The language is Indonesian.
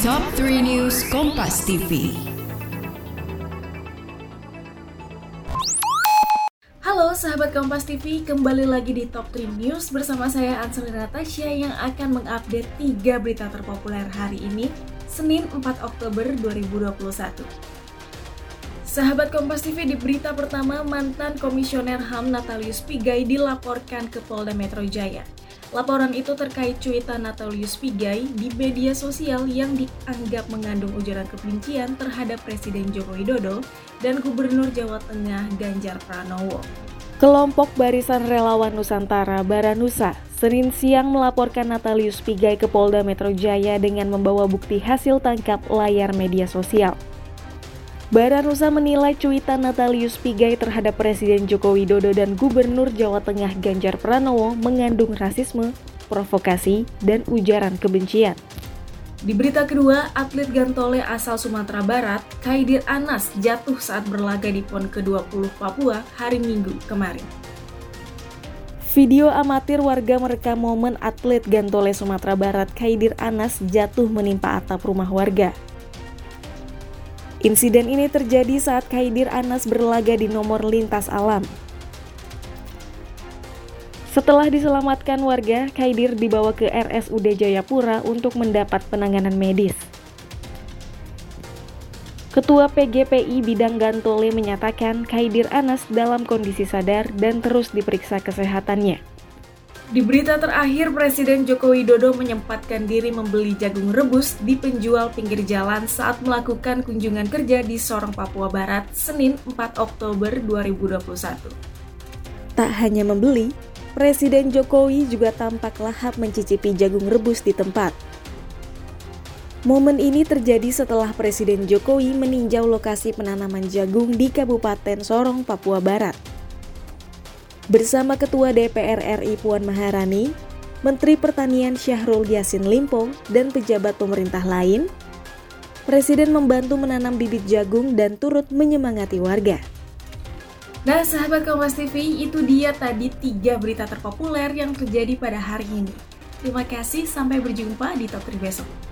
Top 3 News Kompas TV. Halo sahabat Kompas TV, kembali lagi di Top 3 News bersama saya Ansel Natasha yang akan mengupdate 3 berita terpopuler hari ini, Senin 4 Oktober 2021. Sahabat Kompas TV di berita pertama, mantan Komisioner HAM Natalius Pigai dilaporkan ke Polda Metro Jaya. Laporan itu terkait cuitan Natalius Pigai di media sosial yang dianggap mengandung ujaran kebencian terhadap Presiden Joko Widodo dan Gubernur Jawa Tengah Ganjar Pranowo. Kelompok Barisan Relawan Nusantara Baranusa Senin siang melaporkan Natalius Pigai ke Polda Metro Jaya dengan membawa bukti hasil tangkap layar media sosial. Baranusa menilai cuitan Natalius Pigai terhadap Presiden Joko Widodo dan Gubernur Jawa Tengah Ganjar Pranowo mengandung rasisme, provokasi, dan ujaran kebencian. Di berita kedua, atlet gantole asal Sumatera Barat, Kaidir Anas jatuh saat berlaga di PON ke-20 Papua hari Minggu kemarin. Video amatir warga merekam momen atlet gantole Sumatera Barat Kaidir Anas jatuh menimpa atap rumah warga. Insiden ini terjadi saat Kaidir Anas berlaga di nomor lintas alam. Setelah diselamatkan warga, Kaidir dibawa ke RSUD Jayapura untuk mendapat penanganan medis. Ketua PGPI Bidang Gantole menyatakan Kaidir Anas dalam kondisi sadar dan terus diperiksa kesehatannya. Di berita terakhir, Presiden Joko Widodo menyempatkan diri membeli jagung rebus di penjual pinggir jalan saat melakukan kunjungan kerja di Sorong, Papua Barat, Senin 4 Oktober 2021. Tak hanya membeli, Presiden Jokowi juga tampak lahap mencicipi jagung rebus di tempat. Momen ini terjadi setelah Presiden Jokowi meninjau lokasi penanaman jagung di Kabupaten Sorong, Papua Barat. Bersama Ketua DPR RI Puan Maharani, Menteri Pertanian Syahrul Yassin Limpo, dan pejabat pemerintah lain, Presiden membantu menanam bibit jagung dan turut menyemangati warga. Nah, sahabat Kompas TV, itu dia tadi tiga berita terpopuler yang terjadi pada hari ini. Terima kasih, sampai berjumpa di Top 3 besok.